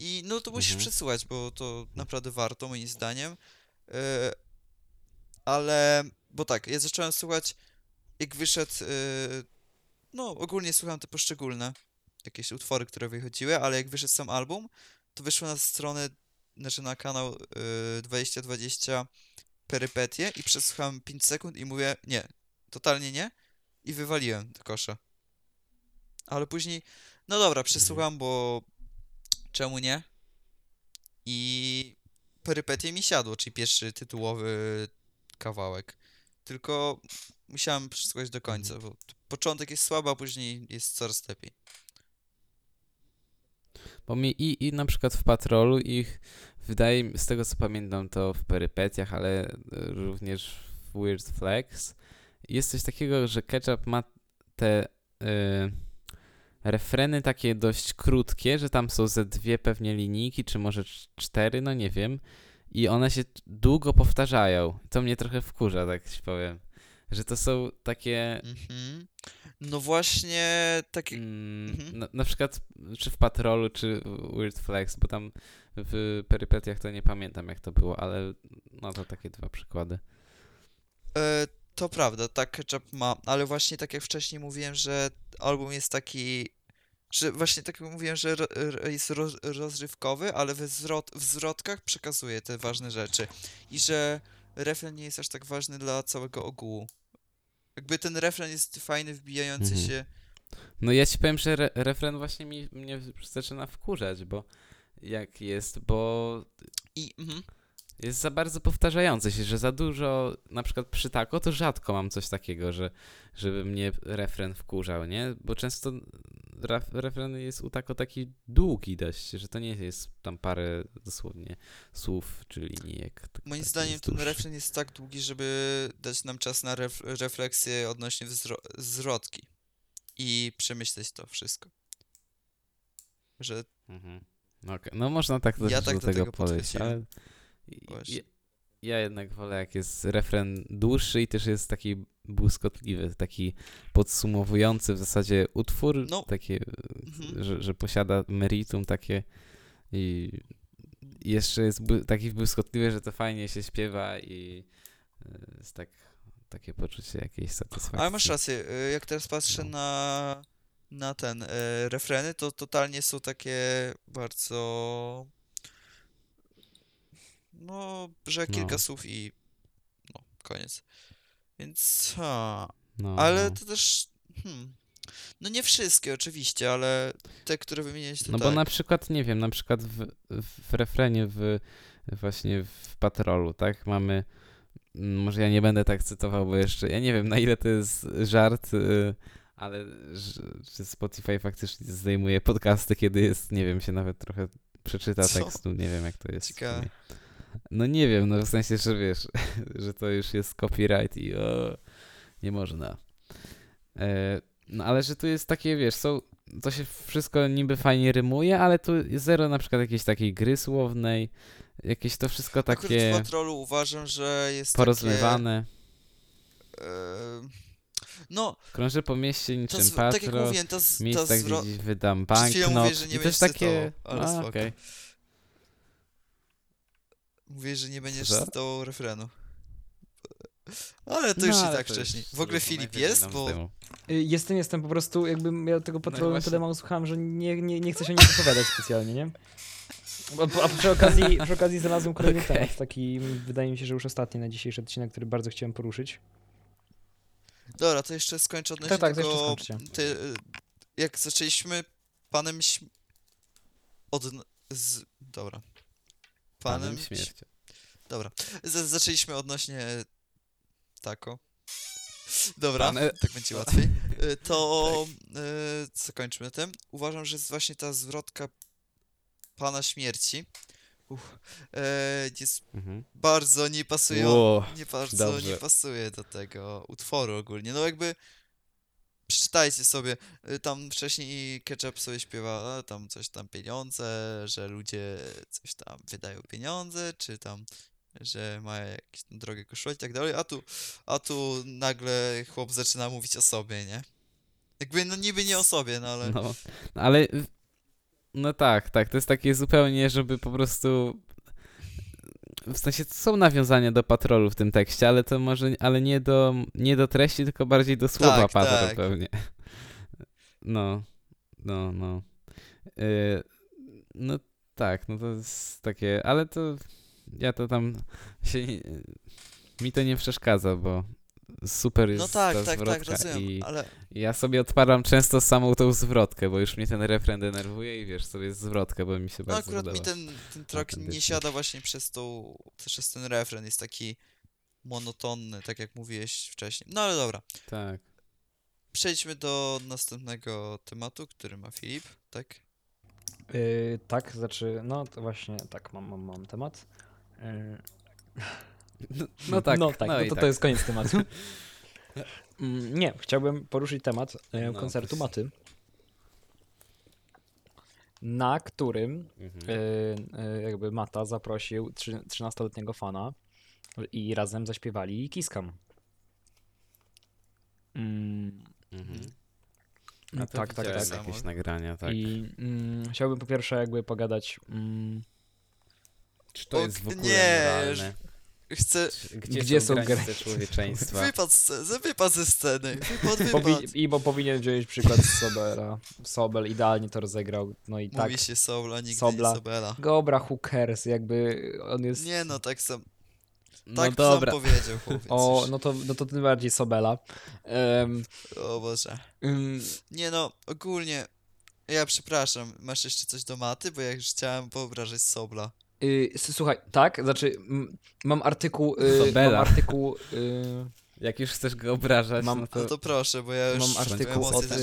I no to musisz Mhm. przesłuchać, bo to naprawdę warto, moim zdaniem. E, ale, bo tak, ja zacząłem słuchać, jak wyszedł. E, no, ogólnie słucham te poszczególne jakieś utwory, które wychodziły, ale jak wyszedł sam album, to wyszło na stronę, znaczy na kanał y, 2020 Perypetie i przesłuchałem 5 sekund i mówię, nie, totalnie nie i wywaliłem do kosza. Ale później, no dobra, przesłucham, bo czemu nie? I Perypetie mi siadło, czyli pierwszy tytułowy kawałek. Tylko musiałem przesłuchać do końca, bo początek jest słaby, a później jest coraz lepiej. Bo mi i, i na przykład w Patrolu ich wydaje mi, z tego co pamiętam to w perypetiach, ale e, również w Weird Flex jest coś takiego, że Ketchup ma te e, refreny takie dość krótkie, że tam są ze dwie pewnie linijki, czy może cz- cztery, no nie wiem. I one się długo powtarzają. To mnie trochę wkurza, tak ci powiem. Że to są takie Mhm. No właśnie, takie. Mm, Mhm. na, na przykład czy w Patrolu, czy Weird Flex, bo tam w perypetiach to nie pamiętam jak to było, ale no to takie dwa przykłady. E, to prawda, tak Ketchup ma, ale właśnie tak jak wcześniej mówiłem, że album jest taki. Że właśnie tak jak mówiłem, że jest roz, rozrywkowy, ale w, zwrot, w zwrotkach przekazuje te ważne rzeczy. I że refren nie jest aż tak ważny dla całego ogółu. Jakby ten refren jest fajny, wbijający Mhm. się. No ja ci powiem, że re, refren właśnie mi, mnie zaczyna wkurzać, bo jak jest, bo I. Mhm. Jest za bardzo powtarzający się, że za dużo, na przykład przy tako, to rzadko mam coś takiego, że żeby mnie refren wkurzał, nie? Bo często refren jest u tako taki długi dość, że to nie jest tam parę dosłownie słów czy linijek. Moim zdaniem ten refren jest tak długi, żeby dać nam czas na ref, refleksję odnośnie zwrotki i przemyśleć to wszystko. Że Mhm. Okej. no można tak też Ja tak do do tego tego podejść, ale. Ja, jednak wolę jak jest refren dłuższy i też jest taki błyskotliwy, taki podsumowujący w zasadzie utwór, No. takie, Mhm. że, że posiada meritum takie i jeszcze jest bły, taki błyskotliwy, że to fajnie się śpiewa i y, jest tak, takie poczucie jakiejś satysfakcji. Ale masz rację, y, jak teraz patrzę No. na, na ten y, refreny, to totalnie są takie bardzo. No, że kilka No. słów i. No, koniec. Więc. Ha. No, Ale no. to też. Hmm. No nie wszystkie oczywiście, ale te, które wymieniłeś to No tak. bo na przykład, nie wiem, na przykład w, w refrenie w właśnie w Patrolu, tak, mamy mm, może ja nie będę tak cytował, bo jeszcze, ja nie wiem na ile to jest żart, y, ale że Spotify faktycznie zdejmuje podcasty, kiedy jest, nie wiem, się nawet trochę przeczyta Co? tekstu, nie wiem jak to jest. Ciekawe. No nie wiem, no w sensie, że wiesz, że to już jest copyright i o, nie można. E, no ale że tu jest takie, wiesz, są, to się wszystko niby fajnie rymuje, ale tu zero na przykład jakiejś takiej gry słownej, jakieś to wszystko Akurat takie w Patrolu uważam, że jest porozmywane. takie... e, no, Krążę po mieście niczym z, tak jak patrol, mówiłem, to, z, miejsca, gdzie wydam banknot mówię, że nie i też takie, cytował, ale a, spoko. Mówię, że nie będziesz Co? cytował refrenu. Ale to No, już i ale tak to wcześniej. już W ogóle Filip jest, bo... Y, Jestem, jestem, po prostu jakbym ja tego patrolu No tyle mało słuchałem, że nie, nie, nie chcę się o nim wypowiadać specjalnie, nie? A, a przy, okazji, przy okazji znalazłem kolejny Okej. temat, taki wydaje mi się, że już ostatni na dzisiejszy odcinek, który bardzo chciałem poruszyć. Dobra, to jeszcze skończę odnośnie tak, to jeszcze tego... Te, jak zaczęliśmy panem śm... Od... Z... Dobra. Panem Panem... śmiercią. Dobra. Z zaczęliśmy odnośnie tako. Dobra, Pane- tak będzie łatwiej. Y, To zakończmy tym. Uważam, że jest właśnie ta zwrotka Pana Śmierci. Uff, e, jest Mhm. bardzo nie pasują, Ło, nie bardzo dobrze. nie pasuje do tego utworu ogólnie. No jakby przeczytajcie sobie, y, tam wcześniej Ketchup sobie śpiewa tam coś tam pieniądze, że ludzie coś tam wydają pieniądze, czy tam że ma jakieś tam drogie koszule i tak dalej, a tu, a tu nagle chłop zaczyna mówić o sobie, nie? Jakby no niby nie o sobie, no ale No, ale no tak, tak, to jest takie zupełnie, żeby po prostu w sensie są nawiązania do patrolu w tym tekście, ale to może, ale nie do, nie do treści, tylko bardziej do słowa Tak, patrol tak. pewnie. No, no, no. Y, no tak, no to jest takie, ale to ja to tam się, mi to nie przeszkadza, bo super jest no tak, ta tak, tak, zwrotka rozumiem, i ale ja sobie odpalam często samą tą zwrotkę, bo już mnie ten refren denerwuje i wiesz, sobie zwrotkę, bo mi się No bardzo akurat podoba. mi ten, ten track nie siada właśnie przez tą, przez ten refren, jest taki monotonny, tak jak mówiłeś wcześniej. No ale dobra, Tak. przejdźmy do następnego tematu, który ma Filip, tak? Yy, tak, znaczy, no to właśnie, tak, mam, mam, mam temat. Yy, No, no tak, no tak, no i to, tak. to jest koniec tematu. Mm, Nie, chciałbym poruszyć temat e, No, koncertu proszę. Maty, na którym Mhm. e, jakby Mata zaprosił trzy- 13-letniego fana i razem zaśpiewali Kiskam. Mm, Mhm. A tak, tak, tak. jakieś nagrania, tak. I mm, chciałbym po pierwsze jakby pogadać mm, Czy to O, jest w ogóle nie, moralne? Chcę Gdzie, Gdzie są, są granice granice? człowieczeństwa? wypad, z, wypad ze sceny, wypad, Powi- wypad. I bo powinien wziąć przykład z Sobera. Sobel idealnie to rozegrał. No i tak. Mówi się Sobla, nigdy Sobla. nie Sobela. Dobra, who cares, jakby on jest. Nie no, tak sam, No tak dobra. sam powiedział chłopiec. O, no to, no to tym bardziej Sobela. Em, o Boże. ym, Nie no, ogólnie, ja przepraszam, masz jeszcze coś do maty, bo ja już chciałem wyobrażać Sobla. Y, s- słuchaj, tak, znaczy m, mam artykuł. Y, mam artykuł. Y, Jak już chcesz go obrażać, Mam- no No to... to proszę, bo ja już mam artykuł o emocje tym.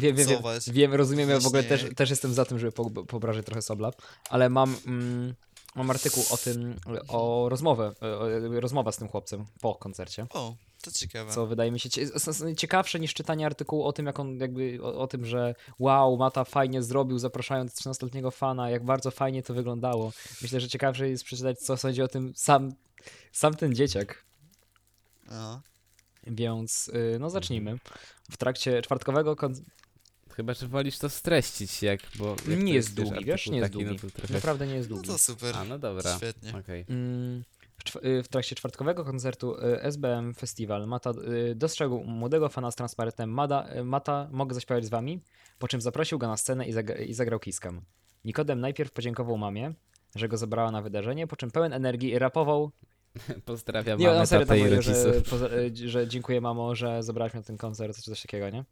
Wiem, wiem, wiem, wiem, rozumiem, ja w ogóle też, też jestem za tym, żeby po, poobrażać trochę Sobla, ale mam. Mm, Mam artykuł o tym, o rozmowę, o, rozmowa z tym chłopcem po koncercie. O, to ciekawe. Co wydaje mi się ciekawsze niż czytanie artykułu o tym, jak on jakby o, o tym, że wow, Mata fajnie zrobił, zapraszając 13-letniego fana, jak bardzo fajnie to wyglądało. Myślę, że ciekawsze jest przeczytać, co sądzi o tym sam, sam ten dzieciak. No. Więc y, no zacznijmy. W trakcie czwartkowego kon- Chyba, że wolisz to streścić, jak, bo... Jak nie jest długi, wiesz, nie jest taki, długi. No. Naprawdę nie jest no długi. to super. A, no dobra, Świetnie. okej. Mm, W, y, w trakcie czwartkowego koncertu y, SBM Festival Mata y, dostrzegł młodego fana z transparentem Mada, Mata, mogę zaśpiewać z wami? Po czym zaprosił go na scenę i, i zagrał kiskam. Nikodem najpierw podziękował mamie, że go zabrała na wydarzenie, po czym pełen energii rapował. Pozdrawiam Nie, mamę, no serio, tam tatę i że, rodziców. y, że dziękuję mamo, że zabrałaś mnie na ten koncert, czy coś takiego, nie?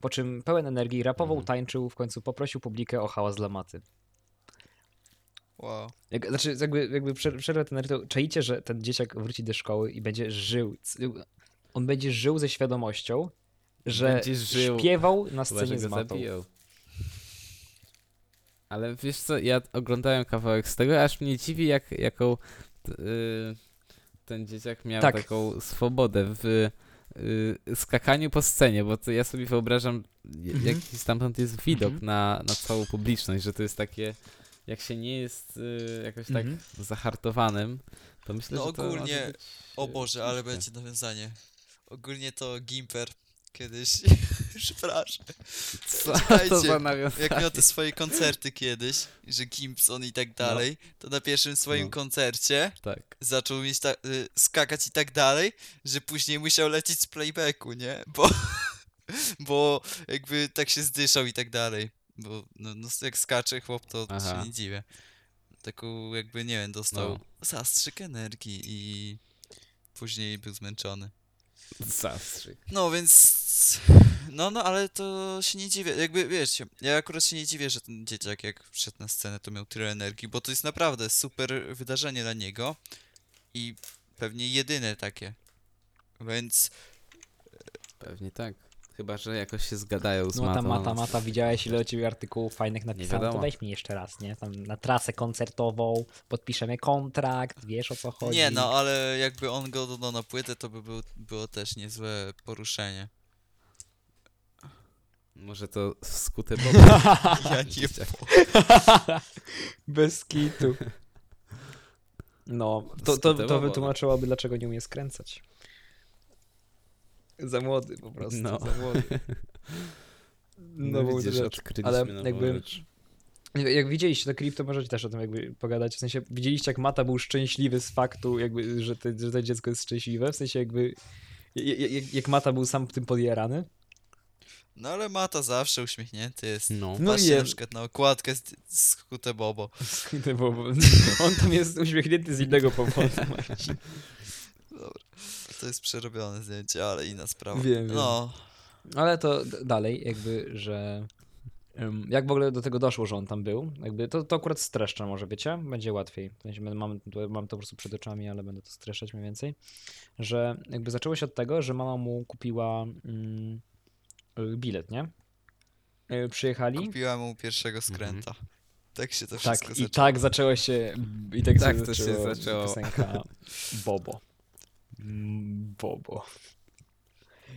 Po czym pełen energii rapował, Mhm. tańczył, w końcu poprosił publikę o hałas dla Maty. Wow. Jak, znaczy, jakby, jakby przer- przerwę ten rytuał. Czaicie, że ten dzieciak wróci do szkoły i będzie żył. On będzie żył ze świadomością, że śpiewał na Chyba, scenie go z matą. Ale wiesz co, ja oglądałem kawałek z tego, aż mnie dziwi, jak, jaką t- y, ten dzieciak miał Tak. taką swobodę w y, skakaniu po scenie, bo to ja sobie wyobrażam, Mhm. jaki stamtąd jest widok Mhm. na, na całą publiczność, że to jest takie, jak się nie jest y, jakoś tak Mhm. zahartowanym, to myślę, No że to ogólnie- być, O y, Boże, ale będzie nawiązanie. Ogólnie to Gimper kiedyś, przepraszam, Co to za nawiązanie? jak miał te swoje koncerty kiedyś, że Gimpson i tak dalej, to na pierwszym swoim No. koncercie Tak. zaczął mieć ta, y, skakać i tak dalej, że później musiał lecieć z playbacku, nie? Bo, bo jakby tak się zdyszał i tak dalej. Bo no, no jak skacze chłop, to Aha. się nie dziwię. Taką jakby, nie wiem, dostał No. zastrzyk energii i później był zmęczony. Zastrzyk. No więc. No, no, ale to się nie dziwię. Jakby wiecie, ja akurat się nie dziwię, że ten dzieciak jak wszedł na scenę, to miał tyle energii, bo to jest naprawdę super wydarzenie dla niego i pewnie jedyne takie. Więc Pewnie tak. Chyba, że jakoś się zgadają z No ta matą. mata, mata, widziałeś ile u ciebie artykułów fajnych napisano, to weź mi jeszcze raz, nie? Tam na trasę koncertową, podpiszemy kontrakt, wiesz o co chodzi. Nie, no ale jakby on go dodał na płytę, to by był, było też niezłe poruszenie. Może to skute bo Ja nie Bez kitu. No, to, to, to no. wytłumaczyłoby, dlaczego nie umie skręcać. Za młody po prostu, No. za młody. No, bo widzisz, rzecz. odkryliśmy Ale jakby- rzecz. Jak widzieliście to klip, to możecie też o tym jakby pogadać. W sensie, widzieliście jak Mata był szczęśliwy z faktu, jakby, że, te, że to dziecko jest szczęśliwe? W sensie jakby, jak, jak, Mata był sam tym podjarany? No ale Mata zawsze uśmiechnięty jest. No. No Patrzcie na przykład na okładkę z, z Kute Bobo. Kurde, bo, bo on tam jest uśmiechnięty z innego powodu. Dobra. To jest przerobione zdjęcie, ale inna sprawa. Wiem, wiem. No, Ale to d- dalej, jakby, że. ym, Jak w ogóle do tego doszło, że on tam był? Jakby to, to akurat streszczę może, wiecie? Będzie łatwiej. W sensie będę- mam, tu- mam to po prostu przed oczami, ale będę to streszczać mniej więcej. Że jakby zaczęło się od tego, że mama mu kupiła mm, y, bilet, nie? Y, Przyjechali. kupiła mu pierwszego skręta. Tak się to Tak, wszystko i zaczęło. tak zaczęło się. I tak, Tak się to się zaczęło zaczęło. Piosenka Bobo. Mm, Bobo.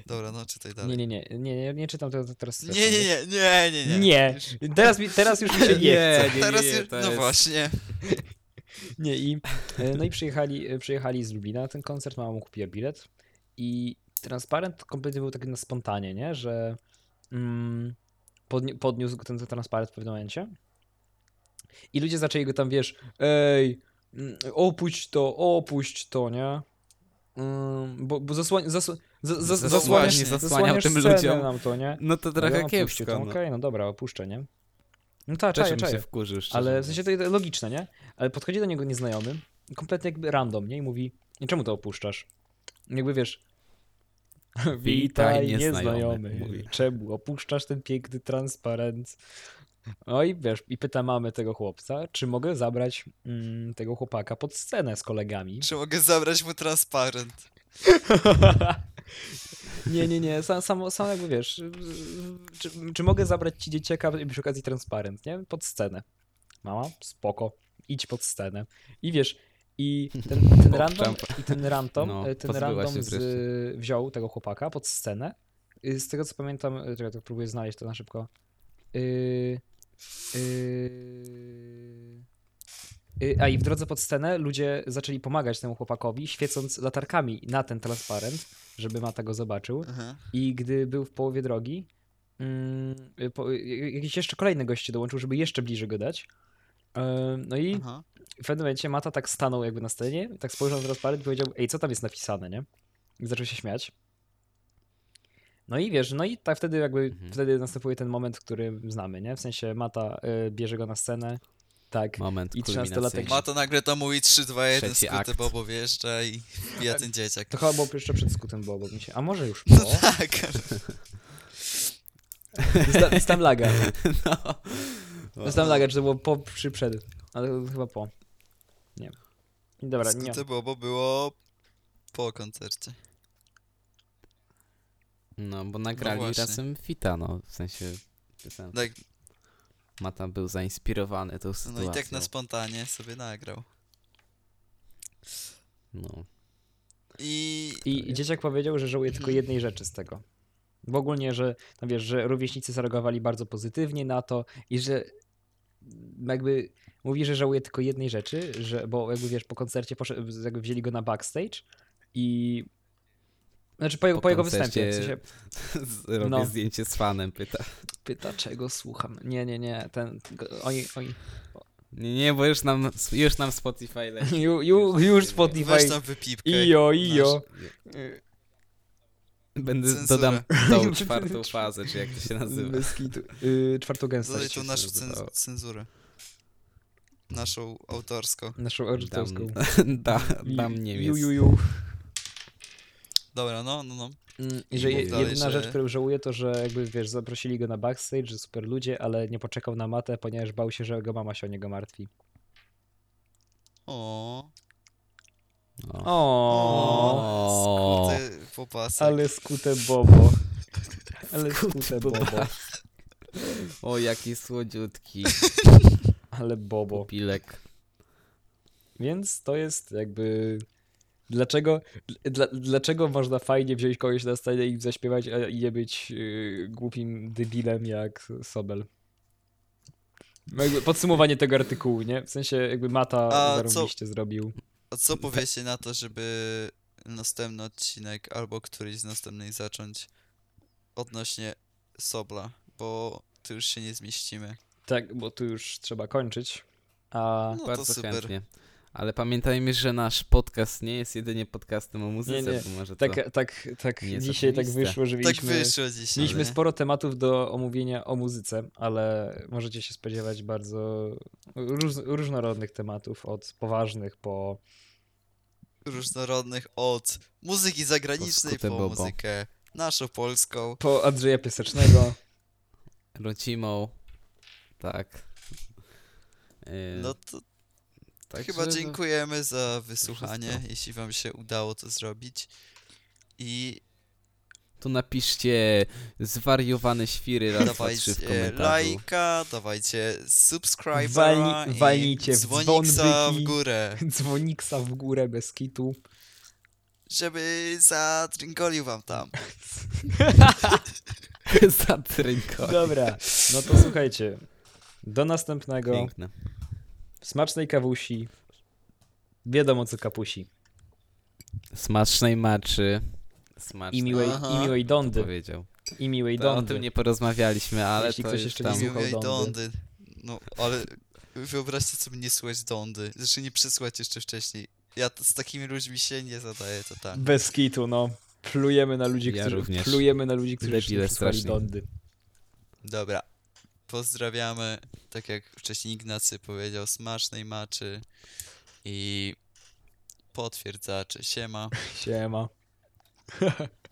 Dobra, no czytaj dalej. Nie, nie, nie, nie, nie, nie czytam tego teraz. nie, nie, nie, nie, nie, nie. Nie, teraz, mi, teraz już mi się nie chce. nie, Teraz nie, już, no jest- właśnie. Nie, i, e, no i przyjechali, e, przyjechali z Lublina na ten koncert, mama mu kupiła bilet i transparent kompletnie był taki na spontanie, nie, że mm, podni- podniósł ten transparent w pewnym momencie i ludzie zaczęli go tam, wiesz, ej, mm, opuść to, opuść to, nie, Bo, bo zasłania, zasła, za, za, Zasłania- zasłaniasz, zasłaniał zasłaniasz tym ludziom. nam to, nie. No to Ja trochę opuścił kiepsko. To, No. Okej, no dobra, opuszczę, nie. No tak, czaję, bym się czaję. wkurzył, szczerze Ale w sensie to jest logiczne, nie? Ale podchodzi do niego nieznajomy, kompletnie jakby random, nie? I mówi, "I czemu to opuszczasz? Jakby wiesz, witaj nieznajomy", nieznajomy, mówi. czemu opuszczasz ten piękny transparent? No i wiesz, i pyta mamy tego chłopca, czy mogę zabrać mm, tego chłopaka pod scenę z kolegami? Czy mogę zabrać mu transparent? nie, nie, nie, sam, sam, sam jakby wiesz, czy, czy mogę zabrać ci dzieciaka i przy okazji transparent, nie? Pod scenę. Mama, spoko, idź pod scenę. I wiesz, i ten, ten random, i ten random, No, e, ten random z, wziął tego chłopaka pod scenę. Y, Z tego co pamiętam, czekaj, to próbuję znaleźć to na szybko. Yy, a i w drodze pod scenę ludzie zaczęli pomagać temu chłopakowi, świecąc latarkami na ten transparent, żeby Mata go zobaczył. Aha. I gdy był w połowie drogi, mm, po, y- jakiś jeszcze kolejny gość się dołączył, żeby jeszcze bliżej go dać. E, No i Aha. w pewnym momencie Mata tak stanął jakby na scenie, tak spojrzał na transparent i powiedział, ej, co tam jest napisane, nie? I zaczął się śmiać. No i wiesz, no i tak wtedy jakby, Mhm. wtedy następuje ten moment, który znamy, nie? W sensie Mata y, bierze go na scenę, tak, Moment I 13-latek kulminacyjny. Ma to nagle to mówi 3, 2, 1, Trzeci skute akt. Bobo wjeżdża i wbija ten dzieciak. to chyba było jeszcze przed skutem było, bo mi się, a może już No po? tak. Zda- Jest tam laga, No. tam laga, czy to było po, czy przed, ale chyba po. Nie. Dobra, nie. Skute Bobo było po koncercie. No, bo nagrali właśnie. razem Fita, no, w sensie piosenki. Tak, Mata był zainspirowany tą no sytuacją. i tak na spontanie sobie nagrał. No. I I, I dzieciak powiedział, że żałuje tylko jednej rzeczy z tego. Bo ogólnie, że tam wiesz, że rówieśnicy zareagowali bardzo pozytywnie na to i że jakby mówi, że żałuje tylko jednej rzeczy, że, bo jakby wiesz, po koncercie poszedł, jakby wzięli go na backstage i znaczy po, jego, Po po jego występie. W sensie Robię No. zdjęcie z fanem, pyta. pyta, czego słucham. Nie, nie, nie. Ten, oni, oni, Nie, nie, bo już nam, już nam Spotify leci. ju, ju, już weź Spotify. tam wypipkę. Ijo, ijo. Będę Cenzurę. dodam tą czwartą fazę, czy jak to się nazywa. Bez kitu. Y, czwartą Dodaj gęstość. tą się naszą nazywało. cen- cenzurę. Naszą autorską. Naszą Dam, audytorską. da, dam Niemiec. Ju, ju, ju. Dobra, no, no, no. Mm, I że mów je- dalej, jedyna że- rzecz, którą żałuję, to że jakby wiesz, zaprosili go na backstage, że super ludzie, ale nie poczekał na matę, ponieważ bał się, że jego mama się o niego martwi. O, O. O, O. skute popasek. ale skute bobo. Ale skute bobo. O, jaki słodziutki Ale bobo. pilek. Więc to jest jakby. Dlaczego, dla, dlaczego można fajnie wziąć kogoś na scenę i zaśpiewać, a i nie być yy, głupim debilem jak Sobel? No Jakby podsumowanie tego artykułu, nie? W sensie jakby Mata A co- zarobiście zrobił. A co powiecie na to, żeby następny odcinek albo któryś z następnych zacząć odnośnie Sobla, bo tu już się nie zmieścimy. Tak, bo tu już trzeba kończyć. A No to Bardzo super. chętnie. Ale pamiętajmy, że nasz podcast nie jest jedynie podcastem o muzyce, Nie, nie. bo może tak, to... tak, tak dzisiaj tak wyszło, że Tak mieliśmy, wyszło dzisiaj. mieliśmy sporo tematów do omówienia o muzyce, ale możecie się spodziewać bardzo róż, różnorodnych tematów, od poważnych po różnorodnych od muzyki zagranicznej po bobo. muzykę naszą polską. po Andrzeja Piasecznego. Rocimą. Tak. No to także chyba no, dziękujemy za wysłuchanie, wszystko. jeśli wam się udało to zrobić. I Tu napiszcie zwariowane świry raz, dwa, trzy w dawajcie komentarzu. lajka, dawajcie subscribera Walni- i walnijcie w dzwoniksa dzwon w byki. górę, Dzwoniksa w górę bez kitu. żeby zadringolił wam tam. Za trynko. Dobra, no to słuchajcie. Do następnego. Piękne. Smacznej kawusi. Wiadomo co kapusi. Smacznej maczy. Smacznej. I miłej, Aha. i miłej dondy. powiedział. I miłej To o dondy. tym nie porozmawialiśmy, ale Jeśli to ktoś już jeszcze nie tam... słuchał Miłej Dondy. Dondy. No, ale wyobraźcie sobie nie słuchać Dondy. Zresztą nie przysłać jeszcze wcześniej. Ja t- z takimi ludźmi się nie zadaję, to tak. Bez kitu, no. Plujemy na ludzi, Ja którzy, również. plujemy na ludzi, którzy jeszcze nie Debile przysłali strasznie. dondy. Dobra. Pozdrawiamy, tak jak wcześniej Ignacy powiedział, smacznej maczy i potwierdzacze. Siema. Siema.